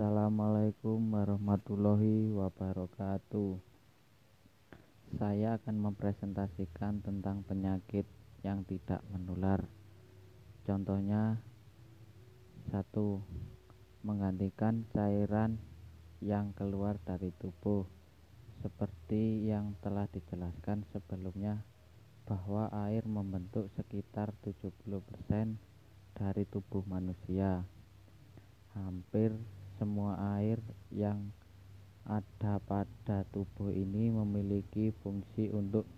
Assalamualaikum warahmatullahi wabarakatuh. Saya akan mempresentasikan tentang penyakit yang tidak menular. Contohnya, satu, menggantikan cairan yang keluar dari tubuh, seperti yang telah dijelaskan sebelumnya bahwa air membentuk sekitar 70% dari tubuh manusia. Hampir semua air yang ada pada tubuh ini memiliki fungsi untuk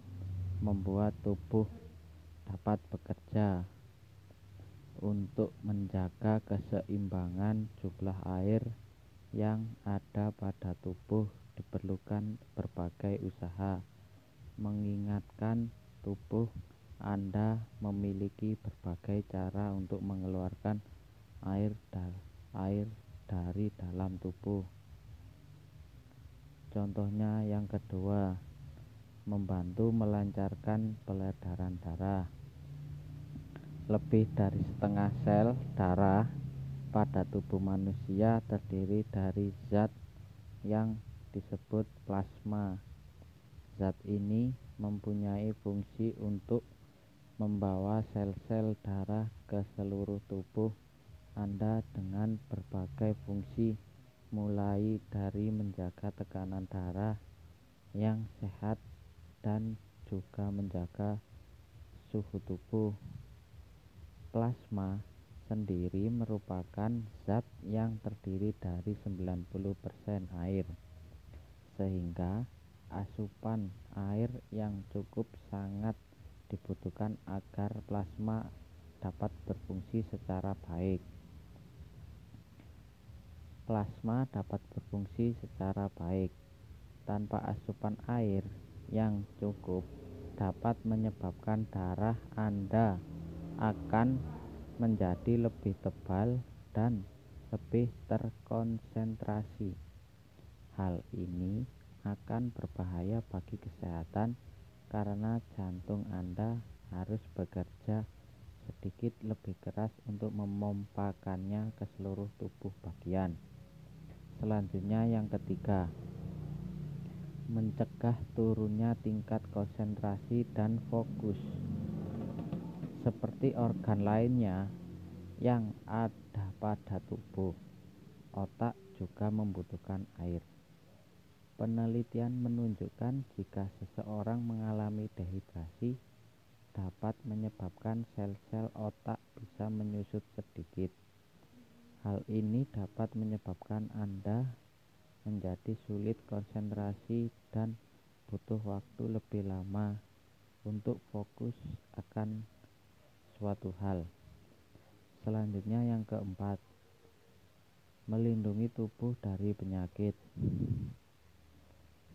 membuat tubuh dapat bekerja. Untuk menjaga keseimbangan jumlah air yang ada pada tubuh diperlukan berbagai usaha. Mengingatkan tubuh Anda memiliki berbagai cara untuk mengeluarkan air air dari dalam tubuh. Contohnya yang kedua, membantu melancarkan peredaran darah. Lebih dari setengah sel darah pada tubuh manusia terdiri dari zat yang disebut plasma. Zat ini mempunyai fungsi untuk membawa sel-sel darah ke seluruh tubuh anda dengan berbagai fungsi mulai dari menjaga tekanan darah yang sehat dan juga menjaga suhu tubuh. Plasma sendiri merupakan zat yang terdiri dari 90% air. Sehingga asupan air yang cukup sangat dibutuhkan agar plasma dapat berfungsi secara baik. Plasma dapat berfungsi secara baik tanpa asupan air yang cukup dapat menyebabkan darah Anda akan menjadi lebih tebal dan lebih terkonsentrasi. Hal ini akan berbahaya bagi kesehatan karena jantung Anda harus bekerja sedikit lebih keras untuk memompakannya ke seluruh tubuh bagian. Selanjutnya yang ketiga, mencegah turunnya tingkat konsentrasi dan fokus. Seperti organ lainnya yang ada pada tubuh, otak juga membutuhkan air. Penelitian menunjukkan jika seseorang mengalami dehidrasi dapat menyebabkan sel-sel otak bisa menyusut sedikit. Hal ini dapat menyebabkan Anda menjadi sulit konsentrasi dan butuh waktu lebih lama untuk fokus akan suatu hal. Selanjutnya yang keempat, melindungi tubuh dari penyakit.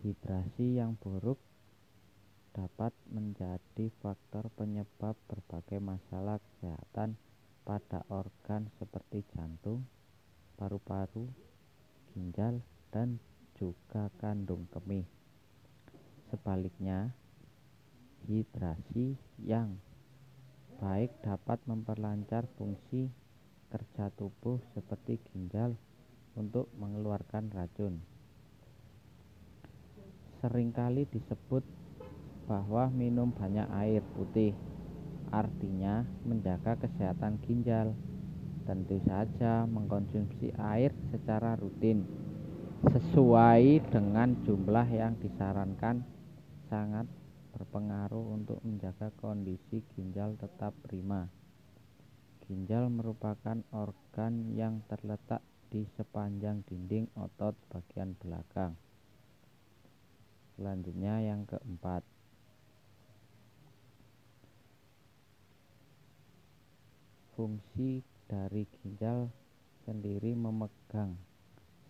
Hidrasi yang buruk dapat menjadi faktor penyebab berbagai masalah kesehatan pada organ seperti jantung, paru-paru, ginjal, dan juga kandung kemih. Sebaliknya, hidrasi yang baik dapat memperlancar fungsi kerja tubuh seperti ginjal untuk mengeluarkan racun. Seringkali disebut bahwa minum banyak air putih artinya menjaga kesehatan ginjal. Tentu saja mengkonsumsi air secara rutin sesuai dengan jumlah yang disarankan sangat berpengaruh untuk menjaga kondisi ginjal tetap prima. Ginjal merupakan organ yang terletak di sepanjang dinding otot bagian belakang. Selanjutnya yang keempat, fungsi dari ginjal sendiri memegang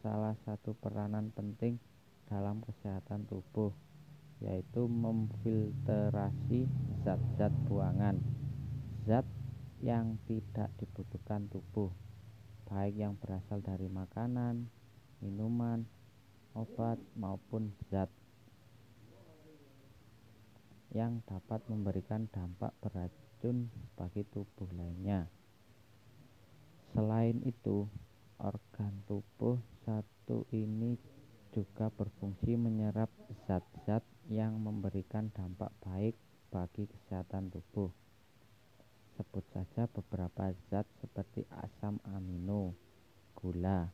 salah satu peranan penting dalam kesehatan tubuh yaitu memfilterasi zat-zat buangan zat yang tidak dibutuhkan tubuh baik yang berasal dari makanan, minuman, obat maupun zat yang dapat memberikan dampak beracun bagi tubuh lainnya. Selain itu, organ tubuh satu ini juga berfungsi menyerap zat-zat yang memberikan dampak baik bagi kesehatan tubuh. Sebut saja beberapa zat seperti asam amino, gula,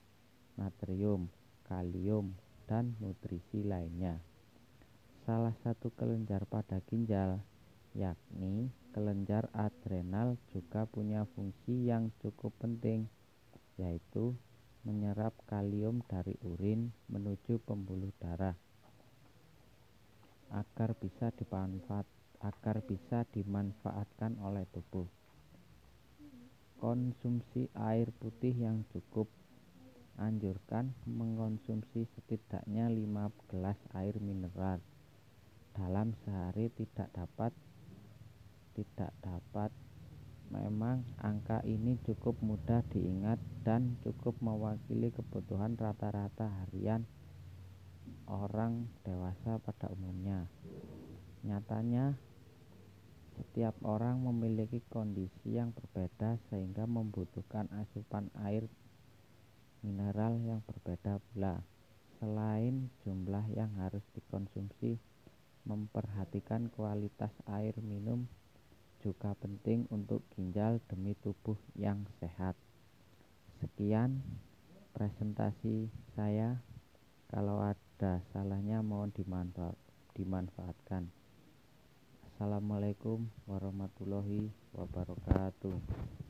natrium, kalium, dan nutrisi lainnya. Salah satu kelenjar pada ginjal yakni kelenjar adrenal juga punya fungsi yang cukup penting, yaitu menyerap kalium dari urin menuju pembuluh darah. Agar bisa dimanfaat agar bisa dimanfaatkan oleh tubuh. Konsumsi air putih yang cukup. Anjurkan mengkonsumsi setidaknya 5 gelas air mineral. Dalam sehari tidak dapat tidak dapat memang angka ini cukup mudah diingat dan cukup mewakili kebutuhan rata-rata harian orang dewasa pada umumnya nyatanya setiap orang memiliki kondisi yang berbeda sehingga membutuhkan asupan air mineral yang berbeda pula. Selain jumlah yang harus dikonsumsi, memperhatikan kualitas air minum juga penting untuk ginjal demi tubuh yang sehat. Sekian presentasi saya. Kalau ada salahnya mohon dimanfaatkan. Assalamualaikum warahmatullahi wabarakatuh